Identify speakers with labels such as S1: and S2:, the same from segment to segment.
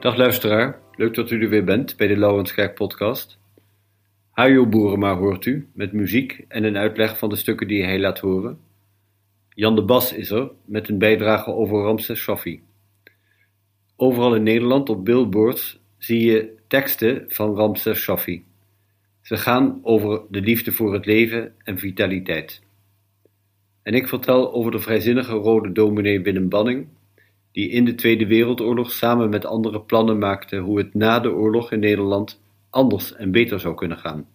S1: Dag luisteraar, leuk dat u er weer bent bij de Lauwenskerk podcast. Hajo Boerema hoort u, met muziek en een uitleg van de stukken die hij laat horen. Jan de Bas is er, met een bijdrage over Ramses Shaffi. Overal in Nederland op billboards zie je teksten van Ramses Shaffi. Ze gaan over de liefde voor het leven en vitaliteit. En ik vertel over de vrijzinnige rode dominee Willem Banning, die in de Tweede Wereldoorlog samen met anderen plannen maakte hoe het na de oorlog in Nederland anders en beter zou kunnen gaan.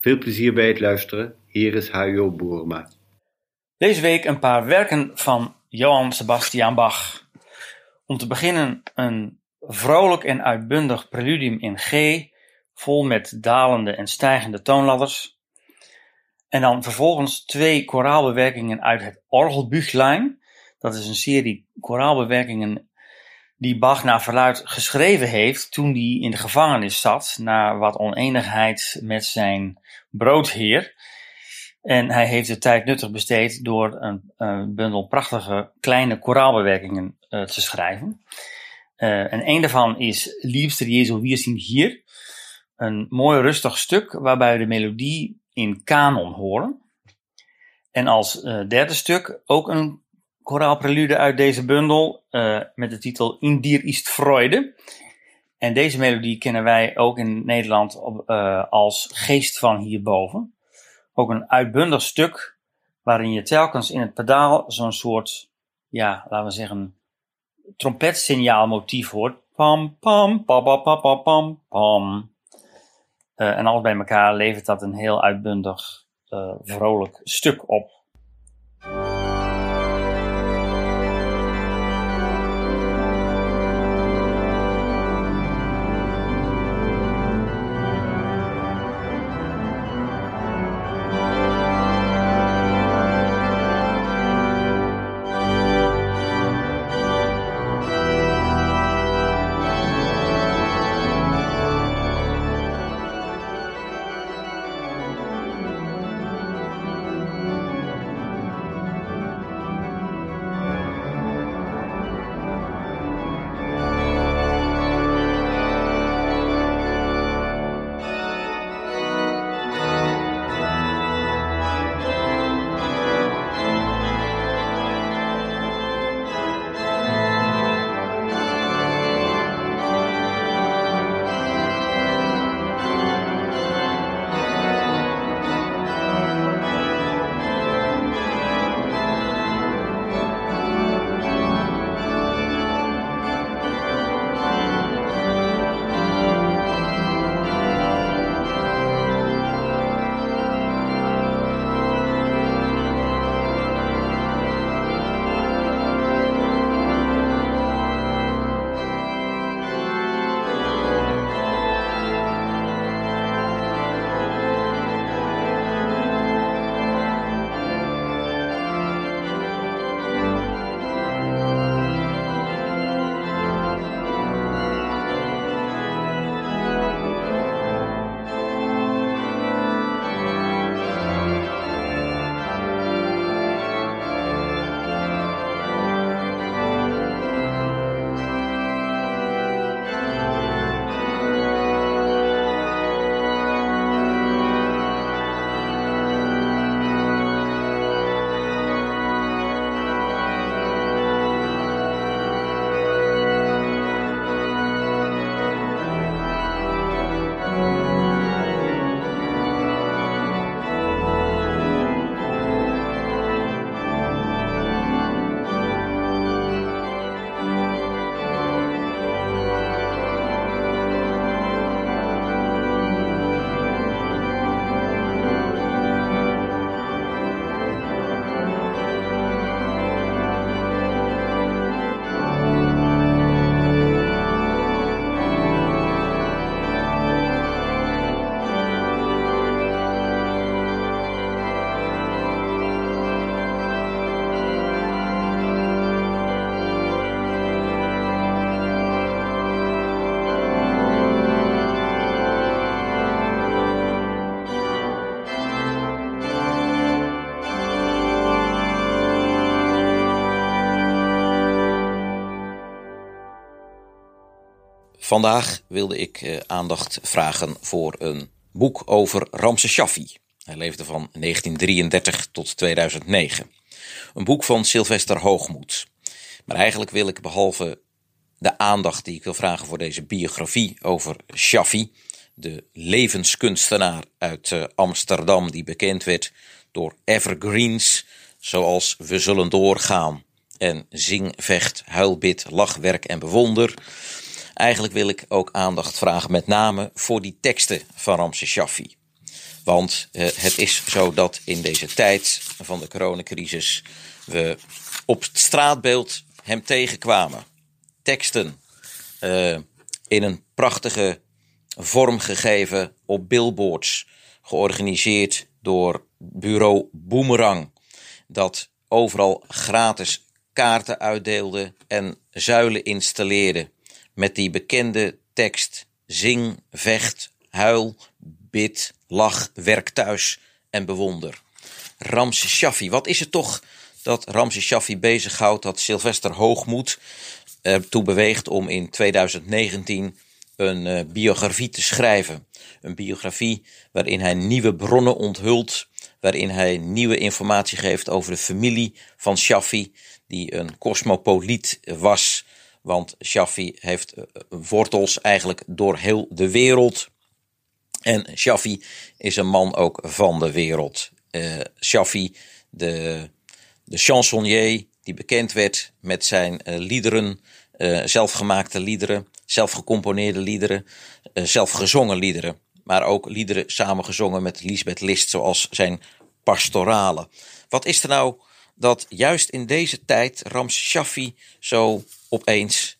S1: Veel plezier bij het luisteren. Hier is H.Jo. Boerma.
S2: Deze week een paar werken van Johann Sebastian Bach. Om te beginnen een vrolijk en uitbundig preludium in G, vol met dalende en stijgende toonladders. En dan vervolgens twee koraalbewerkingen uit het Orgelbüchlein. Dat is een serie koraalbewerkingen die Bach naar verluid geschreven heeft toen hij in de gevangenis zat, na wat oneenigheid met zijn broodheer. En hij heeft de tijd nuttig besteed door een, bundel prachtige kleine koraalbewerkingen uh, te schrijven. Uh, en een daarvan is Liefste Jezu, wir sind hier. Een mooi rustig stuk waarbij we de melodie in kanon horen. En als uh, derde stuk ook een koraalprelude uit deze bundel uh, met de titel In dir ist Freude. En deze melodie kennen wij ook in Nederland op, uh, als Geest van hierboven. Ook een uitbundig stuk waarin je telkens in het pedaal zo'n soort, ja, laten we zeggen, trompetsignaal hoort. Pam, pam, pam, pam, pam, pam, pam, en alles bij elkaar levert dat een heel uitbundig, uh, vrolijk stuk op.
S3: Vandaag wilde ik uh, aandacht vragen voor een boek over Ramses Shaffi. Hij leefde van 1933 tot 2009. Een boek van Sylvester Hoogmoed. Maar eigenlijk wil ik behalve de aandacht die ik wil vragen voor deze biografie over Shaffi, de levenskunstenaar uit uh, Amsterdam die bekend werd door evergreens zoals We zullen doorgaan en Zing, Vecht, Huilbid, Lachwerk en Bewonder. Eigenlijk wil ik ook aandacht vragen met name voor die teksten van Ramses Shaffi. Want uh, het is zo dat in deze tijd van de coronacrisis we op het straatbeeld hem tegenkwamen. Teksten uh, in een prachtige vorm gegeven op billboards, georganiseerd door bureau Boomerang, dat overal gratis kaarten uitdeelde en zuilen installeerde met die bekende tekst: Zing, vecht, huil, bid, lach, werk thuis en bewonder. Ramses Shaffi, wat is het toch dat Ramses Shaffi bezighoudt dat Sylvester Hoogmoed ertoe beweegt om in 2019 een uh, biografie te schrijven. Een biografie waarin hij nieuwe bronnen onthult, waarin hij nieuwe informatie geeft over de familie van Shaffi, die een cosmopoliet was. Want Shaffi heeft uh, wortels eigenlijk door heel de wereld. En Shaffi is een man ook van de wereld. Uh, Shaffi, de, de chansonnier, die bekend werd met zijn liederen, zelfgemaakte liederen zelf gecomponeerde liederen, uh, zelf gezongen liederen. Maar ook liederen samengezongen met Lisbeth List, zoals zijn pastorale. Wat is er nou dat juist in deze tijd Rams Shaffi zo opeens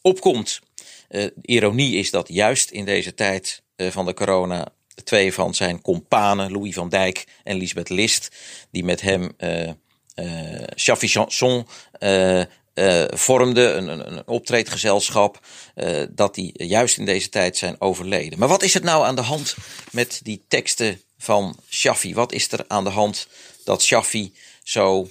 S3: opkomt? De ironie is dat juist in deze tijd uh, van de corona twee van zijn companen, Louis van Dijk en Lisbeth List, die met hem uh, uh, Shaffi Chanson uh, uh, vormde, een, een, een optreedgezelschap, dat die juist in deze tijd zijn overleden. Maar wat is het nou aan de hand met die teksten van Shaffi? Wat is er aan de hand dat Shaffi zo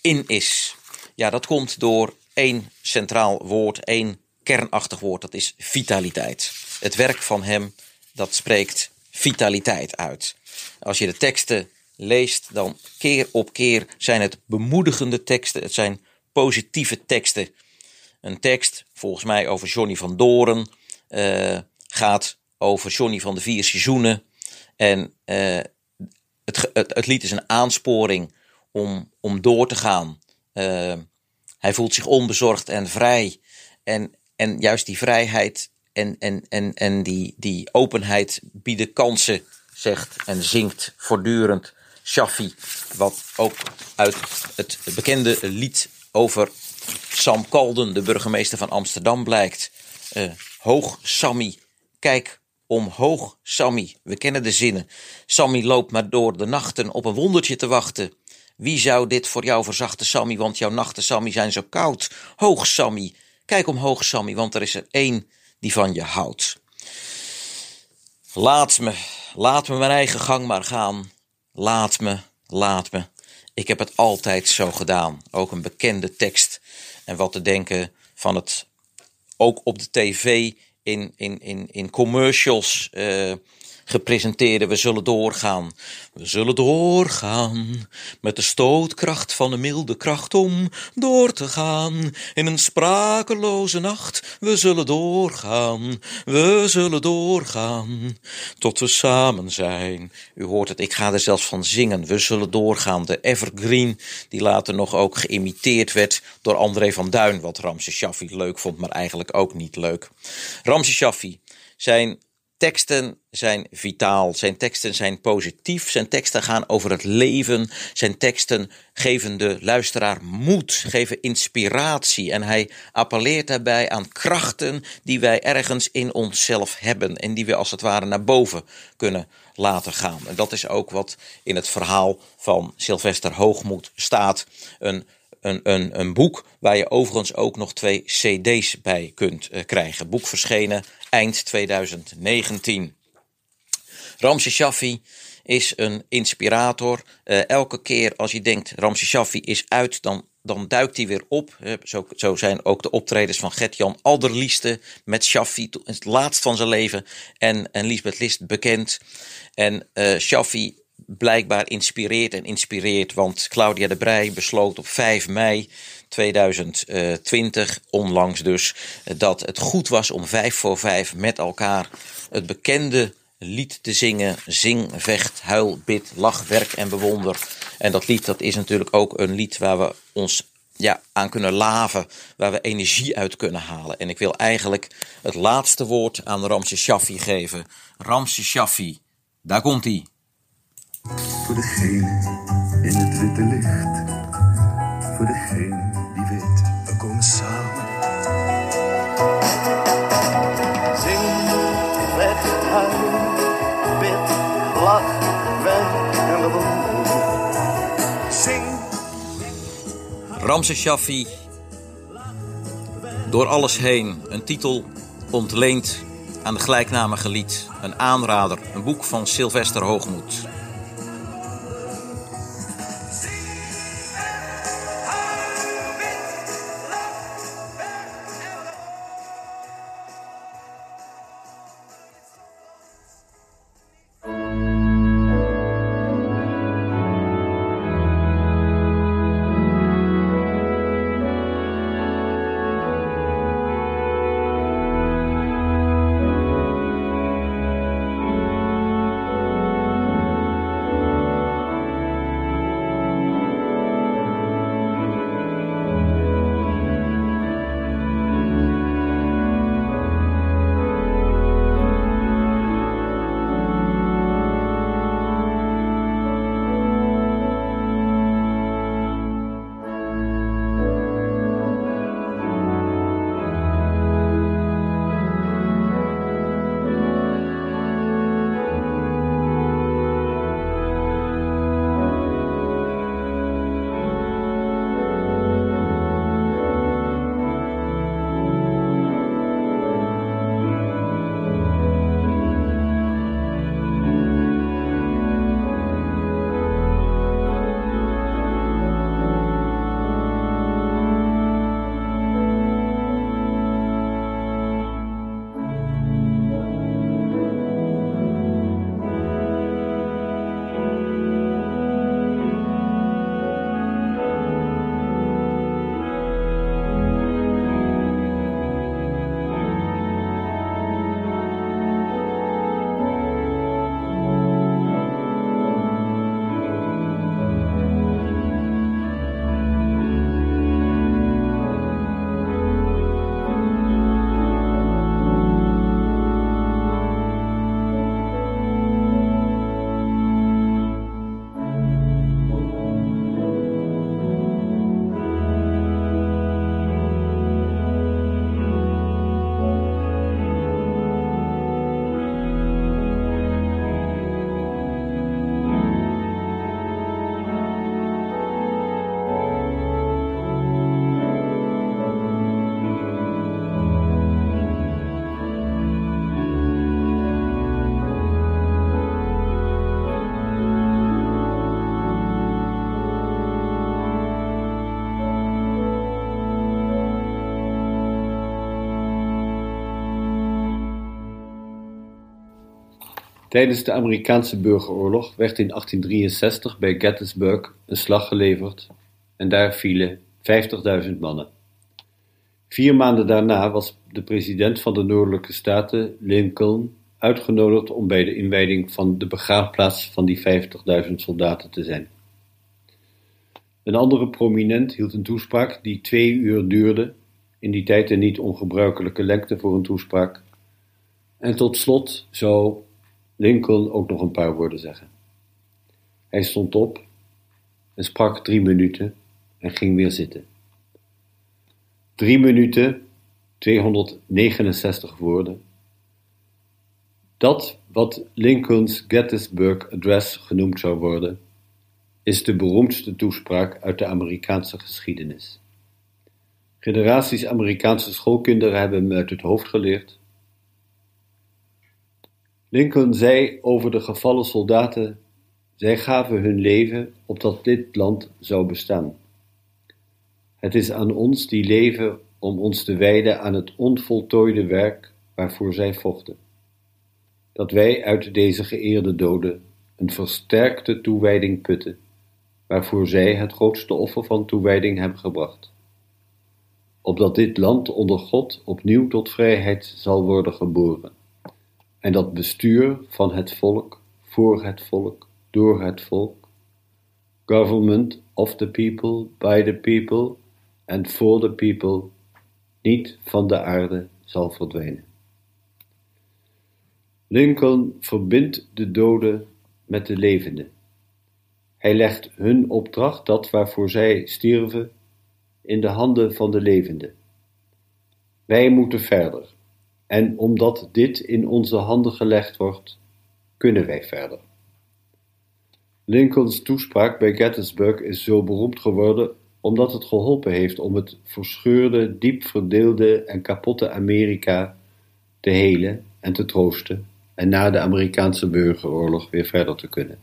S3: in is? Ja, dat komt door één centraal woord, één kernachtig woord, dat is vitaliteit. Het werk van hem, dat spreekt vitaliteit uit. Als je de teksten leest, dan keer op keer zijn het bemoedigende teksten, het zijn positieve teksten. Een tekst, volgens mij over Johnny van Doren, uh, gaat over Johnny van de Vier Seizoenen. En uh, het, het, het, lied is een aansporing om, om door te gaan. Uh, hij voelt zich onbezorgd en vrij. En, en juist die vrijheid en, en, en, en die, die openheid bieden kansen, zegt en zingt voortdurend Shaffi. Wat ook uit het bekende lied over Sam Kalden, de burgemeester van Amsterdam, blijkt. Uh, hoog Sammy, kijk omhoog Sammy. We kennen de zinnen. Sammy loopt maar door de nachten op een wondertje te wachten. Wie zou dit voor jou verzachten, Sammy, want jouw nachten, Sammy, zijn zo koud. Hoog Sammy, kijk omhoog Sammy, want er is er één die van je houdt. Laat me, laat me mijn eigen gang maar gaan. Laat me, laat me. Ik heb het altijd zo gedaan. Ook een bekende tekst. En wat te denken van het ook op de tv in, in, in, in commercials uh, gepresenteerde. We zullen doorgaan. We zullen doorgaan met de stootkracht van de milde kracht om door te gaan in een sprakeloze nacht. We zullen doorgaan, we zullen doorgaan tot we samen zijn. U hoort het, ik ga er zelfs van zingen. We zullen doorgaan. De evergreen die later nog ook geïmiteerd werd door André van Duin, wat Ramses Shaffi leuk vond, maar eigenlijk ook niet leuk. Ramses Shaffi zijn teksten zijn vitaal, zijn teksten zijn positief, zijn teksten gaan over het leven, zijn teksten geven de luisteraar moed, geven inspiratie en hij appelleert daarbij aan krachten die wij ergens in onszelf hebben en die we als het ware naar boven kunnen laten gaan. En dat is ook wat in het verhaal van Sylvester Hoogmoed staat. Een een, een, een boek waar je overigens ook nog twee CD's bij kunt uh, krijgen. Boek verschenen eind 2019. Ramses Shaffi is een inspirator. Uh, elke keer als je denkt Ramses Shaffi is uit, dan dan duikt hij weer op. Zo, zo zijn ook de optredens van Gert-Jan Alderlieste met Shaffi, het laatst van zijn leven, en, en Lisbeth List bekend. En uh, Shaffi blijkbaar inspireert en inspireert, want Claudia de Brij besloot op 5 mei 2020, onlangs dus, dat het goed was om vijf voor vijf met elkaar het bekende lied te zingen. Zing, vecht, huil, bid, lach, werk en bewonder. En dat lied dat is natuurlijk ook een lied waar we ons ja, aan kunnen laven, waar we energie uit kunnen halen. En ik wil eigenlijk het laatste woord aan Ramse Shaffi geven. Ramse Shaffi, daar komt hij.
S4: Voor degene in het witte licht, voor degene die weet, we komen samen.
S5: Zing, vecht, huil, bid, lach, werk en bewonder. Zing.
S3: Ramses Shaffi, door alles heen, een titel ontleend aan de gelijknamige lied, een aanrader, een boek van Sylvester Hoogmoed.
S1: Tijdens de Amerikaanse burgeroorlog werd in 1863 bij Gettysburg een slag geleverd en daar vielen 50.000 mannen. Vier maanden daarna was de president van de Noordelijke Staten, Lincoln, uitgenodigd om bij de inwijding van de begraafplaats van die 50.000 soldaten te zijn. Een andere prominent hield een toespraak die twee uur duurde, in die tijd een niet ongebruikelijke lengte voor een toespraak. En tot slot zou Lincoln ook nog een paar woorden zeggen. Hij stond op en sprak drie minuten en ging weer zitten. Drie minuten, 269 woorden. Dat wat Lincoln's Gettysburg Address genoemd zou worden, is de beroemdste toespraak uit de Amerikaanse geschiedenis. Generaties Amerikaanse schoolkinderen hebben hem uit het hoofd geleerd Lincoln zei over de gevallen soldaten: zij gaven hun leven opdat dit land zou bestaan. Het is aan ons die leven om ons te wijden aan het onvoltooide werk waarvoor zij vochten. Dat wij uit deze geëerde doden een versterkte toewijding putten, waarvoor zij het grootste offer van toewijding hebben gebracht. Opdat dit land onder God opnieuw tot vrijheid zal worden geboren, en dat bestuur van het volk, voor het volk, door het volk, government of the people, by the people and for the people, niet van de aarde zal verdwijnen. Lincoln verbindt de doden met de levenden. Hij legt hun opdracht, dat waarvoor zij stierven, in de handen van de levenden. Wij moeten verder, en omdat dit in onze handen gelegd wordt, kunnen wij verder. Lincolns toespraak bij Gettysburg is zo beroemd geworden omdat het geholpen heeft om het verscheurde, diep verdeelde en kapotte Amerika te helen en te troosten en na de Amerikaanse burgeroorlog weer verder te kunnen.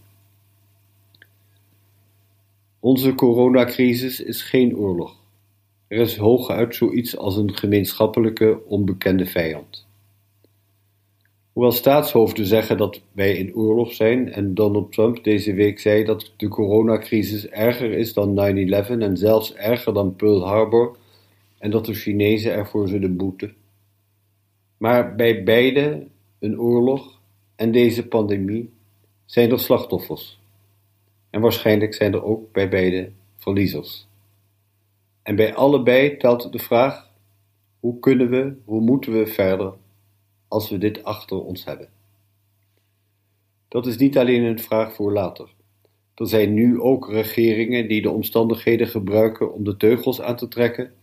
S1: Onze coronacrisis is geen oorlog. Er is hooguit zoiets als een gemeenschappelijke onbekende vijand. Hoewel staatshoofden zeggen dat wij in oorlog zijn en Donald Trump deze week zei dat de coronacrisis erger is dan 9-11 en zelfs erger dan Pearl Harbor en dat de Chinezen ervoor zullen boeten. Maar bij beide, een oorlog en deze pandemie, zijn er slachtoffers. En waarschijnlijk zijn er ook bij beide verliezers. En bij allebei telt de vraag: hoe kunnen we, hoe moeten we verder als we dit achter ons hebben? Dat is niet alleen een vraag voor later. Er zijn nu ook regeringen die de omstandigheden gebruiken om de teugels aan te trekken,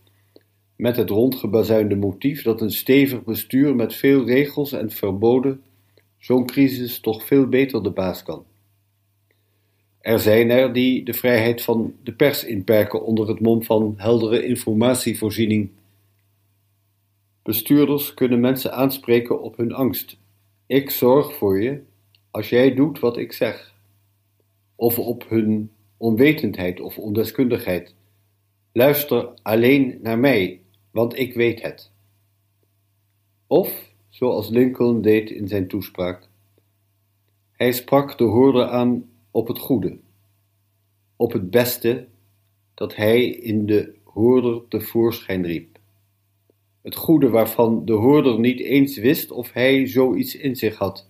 S1: met het rondgebazuinde motief dat een stevig bestuur met veel regels en verboden zo'n crisis toch veel beter de baas kan. Er zijn er die de vrijheid van de pers inperken onder het mom van heldere informatievoorziening. Bestuurders kunnen mensen aanspreken op hun angst. Ik zorg voor je als jij doet wat ik zeg. Of op hun onwetendheid of ondeskundigheid. Luister alleen naar mij, want ik weet het. Of, zoals Lincoln deed in zijn toespraak, hij sprak de hoorder aan op het goede, op het beste dat hij in de hoorder tevoorschijn riep. Het goede waarvan de hoorder niet eens wist of hij zoiets in zich had.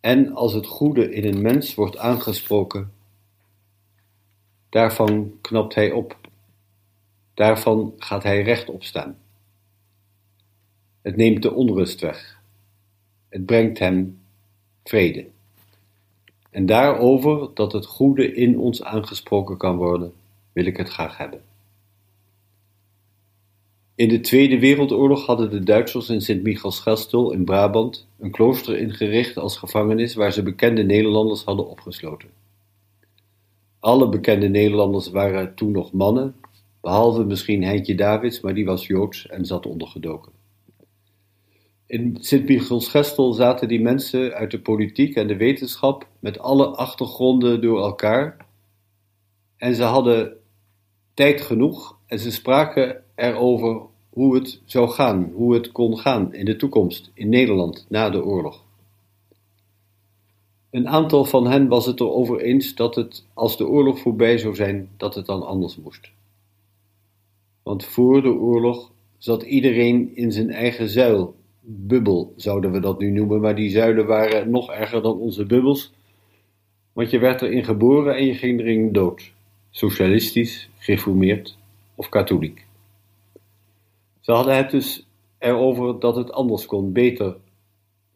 S1: En als het goede in een mens wordt aangesproken, daarvan knapt hij op, daarvan gaat hij rechtop staan. Het neemt de onrust weg, het brengt hem vrede. En daarover dat het goede in ons aangesproken kan worden, wil ik het graag hebben. In de Tweede Wereldoorlog hadden de Duitsers in Sint-Michielsgestel in Brabant een klooster ingericht als gevangenis waar ze bekende Nederlanders hadden opgesloten. Alle bekende Nederlanders waren toen nog mannen, behalve misschien Heintje Davids, maar die was Joods en zat ondergedoken. In Sint-Michielsgestel zaten die mensen uit de politiek en de wetenschap met alle achtergronden door elkaar. En ze hadden tijd genoeg en ze spraken erover hoe het zou gaan, hoe het kon gaan in de toekomst in Nederland na de oorlog. Een aantal van hen was het erover eens dat het, als de oorlog voorbij zou zijn, dat het dan anders moest. Want voor de oorlog zat iedereen in zijn eigen zuil bubbel, zouden we dat nu noemen, maar die zuilen waren nog erger dan onze bubbels, want je werd erin geboren en je ging erin dood, socialistisch, gereformeerd of katholiek. Ze hadden het dus erover dat het anders kon, beter,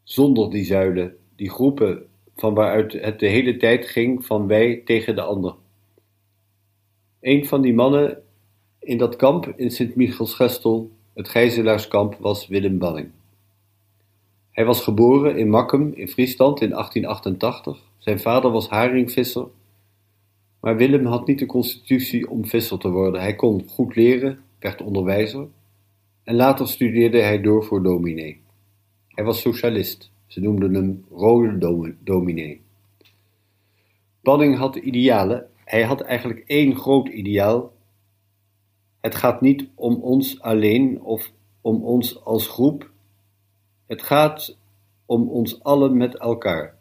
S1: zonder die zuilen, die groepen van waaruit het de hele tijd ging van wij tegen de ander. Een van die mannen in dat kamp in Sint-Michielsgestel, het gijzelaarskamp, was Willem Banning. Hij was geboren in Makkum in Friesland in 1888. Zijn vader was haringvisser. Maar Willem had niet de constitutie om visser te worden. Hij kon goed leren, werd onderwijzer en later studeerde hij door voor dominee. Hij was socialist. Ze noemden hem rode dominee. Banning had idealen. Hij had eigenlijk één groot ideaal Het gaat niet om ons alleen of om ons als groep. Het gaat om ons allen met elkaar.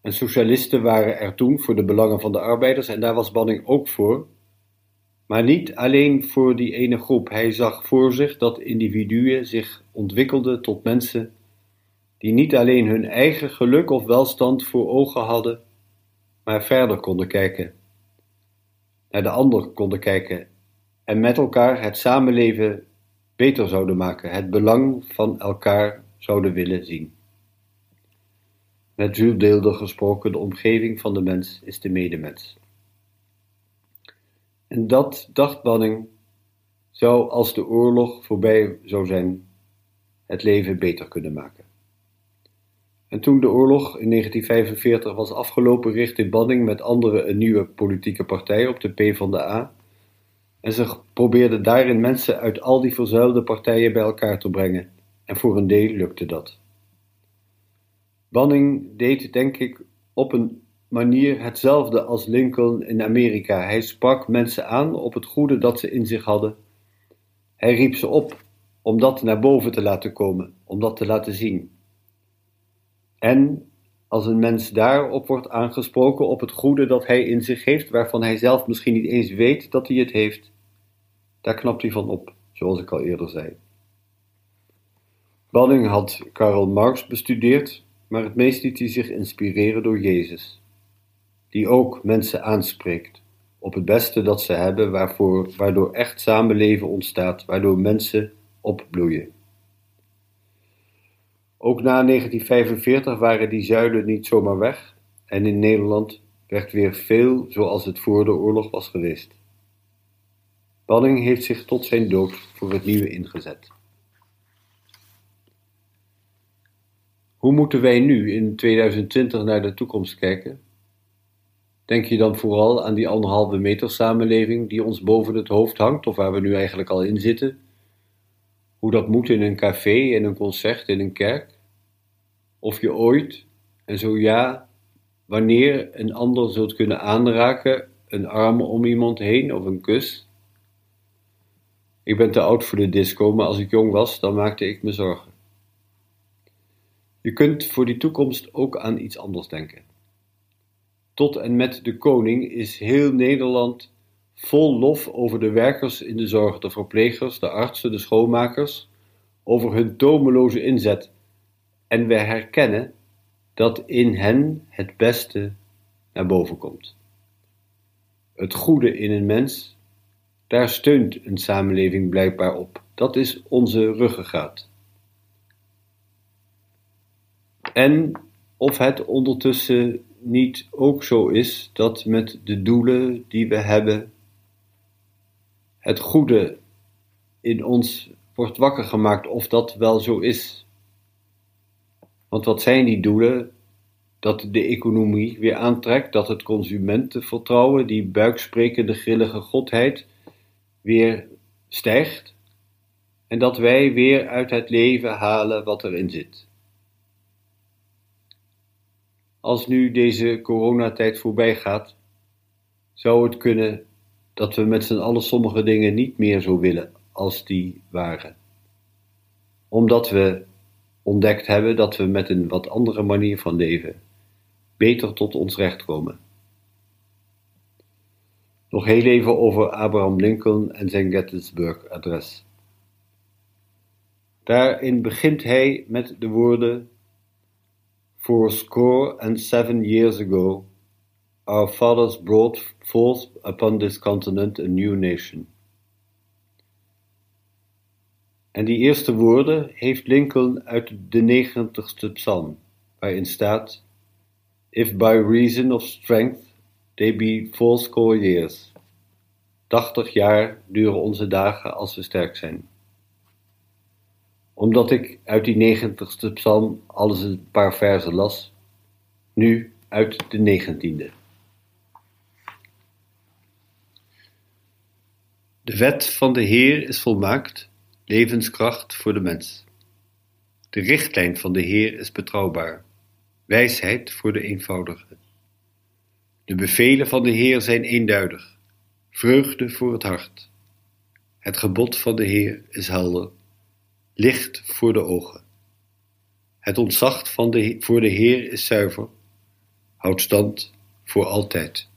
S1: En socialisten waren er toen voor de belangen van de arbeiders en daar was Banning ook voor. Maar niet alleen voor die ene groep. Hij zag voor zich dat individuen zich ontwikkelden tot mensen die niet alleen hun eigen geluk of welstand voor ogen hadden, maar verder konden kijken, naar de ander konden kijken en met elkaar het samenleven beter zouden maken, het belang van elkaar zouden willen zien. Met Jules Deelder gesproken, de omgeving van de mens is de medemens. En dat, dacht Banning, zou als de oorlog voorbij zou zijn, het leven beter kunnen maken. En toen de oorlog in 1945 was afgelopen, richtte Banning met anderen een nieuwe politieke partij op de P van de A. En ze probeerden daarin mensen uit al die verzuilde partijen bij elkaar te brengen. En voor een deel lukte dat. Banning deed, denk ik, op een manier hetzelfde als Lincoln in Amerika. Hij sprak mensen aan op het goede dat ze in zich hadden. Hij riep ze op om dat naar boven te laten komen, om dat te laten zien. En als een mens daarop wordt aangesproken op het goede dat hij in zich heeft, waarvan hij zelf misschien niet eens weet dat hij het heeft, daar knapt hij van op, zoals ik al eerder zei. Banning had Karl Marx bestudeerd, maar het meest liet hij zich inspireren door Jezus, die ook mensen aanspreekt op het beste dat ze hebben, waarvoor, waardoor echt samenleven ontstaat, waardoor mensen opbloeien. Ook na 1945 waren die zuilen niet zomaar weg en in Nederland werd weer veel zoals het voor de oorlog was geweest. Banning heeft zich tot zijn dood voor het nieuwe ingezet. Hoe moeten wij nu in 2020 naar de toekomst kijken? Denk je dan vooral aan die anderhalve meter samenleving die ons boven het hoofd hangt, of waar we nu eigenlijk al in zitten? Hoe dat moet in een café, in een concert, in een kerk? Of je ooit, en zo ja, wanneer een ander zult kunnen aanraken, een arm om iemand heen of een kus? Ik ben te oud voor de disco, maar als ik jong was, dan maakte ik me zorgen. Je kunt voor die toekomst ook aan iets anders denken. Tot en met de koning is heel Nederland vol lof over de werkers in de zorg, de verplegers, de artsen, de schoonmakers, over hun tomeloze inzet. En wij herkennen dat in hen het beste naar boven komt. Het goede in een mens, daar steunt een samenleving blijkbaar op. Dat is onze ruggengraat. En of het ondertussen niet ook zo is dat met de doelen die we hebben, het goede in ons wordt wakker gemaakt, of dat wel zo is. Want wat zijn die doelen? Dat de economie weer aantrekt, dat het consumentenvertrouwen, die buiksprekende grillige godheid, weer stijgt en dat wij weer uit het leven halen wat erin zit. Als nu deze coronatijd voorbij gaat, zou het kunnen dat we met z'n allen sommige dingen niet meer zo willen als die waren. Omdat we ontdekt hebben dat we met een wat andere manier van leven beter tot ons recht komen. Nog heel even over Abraham Lincoln en zijn Gettysburg-adres. Daarin begint hij met de woorden Fourscore and seven years ago, our fathers brought forth upon this continent a new nation. En die eerste woorden heeft Lincoln uit de negentigste psalm, waarin staat: If by reason of strength they be fourscore years. Tachtig jaar duren onze dagen als we sterk zijn omdat ik uit die negentigste psalm alles een paar versen las, nu uit de negentiende. De wet van de Heer is volmaakt, levenskracht voor de mens. De richtlijn van de Heer is betrouwbaar, wijsheid voor de eenvoudige. De bevelen van de Heer zijn eenduidig, vreugde voor het hart, Het gebod van de Heer is helder, licht voor de ogen. Het ontzag van de, voor de Heer is zuiver, houdt stand voor altijd.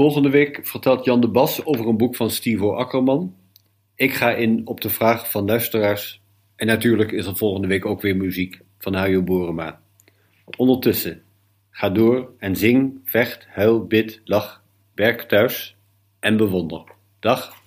S1: Volgende week vertelt Jan de Bas over een boek van Stivo Akkerman. Ik ga in op de vraag van luisteraars. En natuurlijk is er volgende week ook weer muziek van Hajo Borema. Ondertussen, ga door en zing, vecht, huil, bid, lach, werk thuis en bewonder. Dag.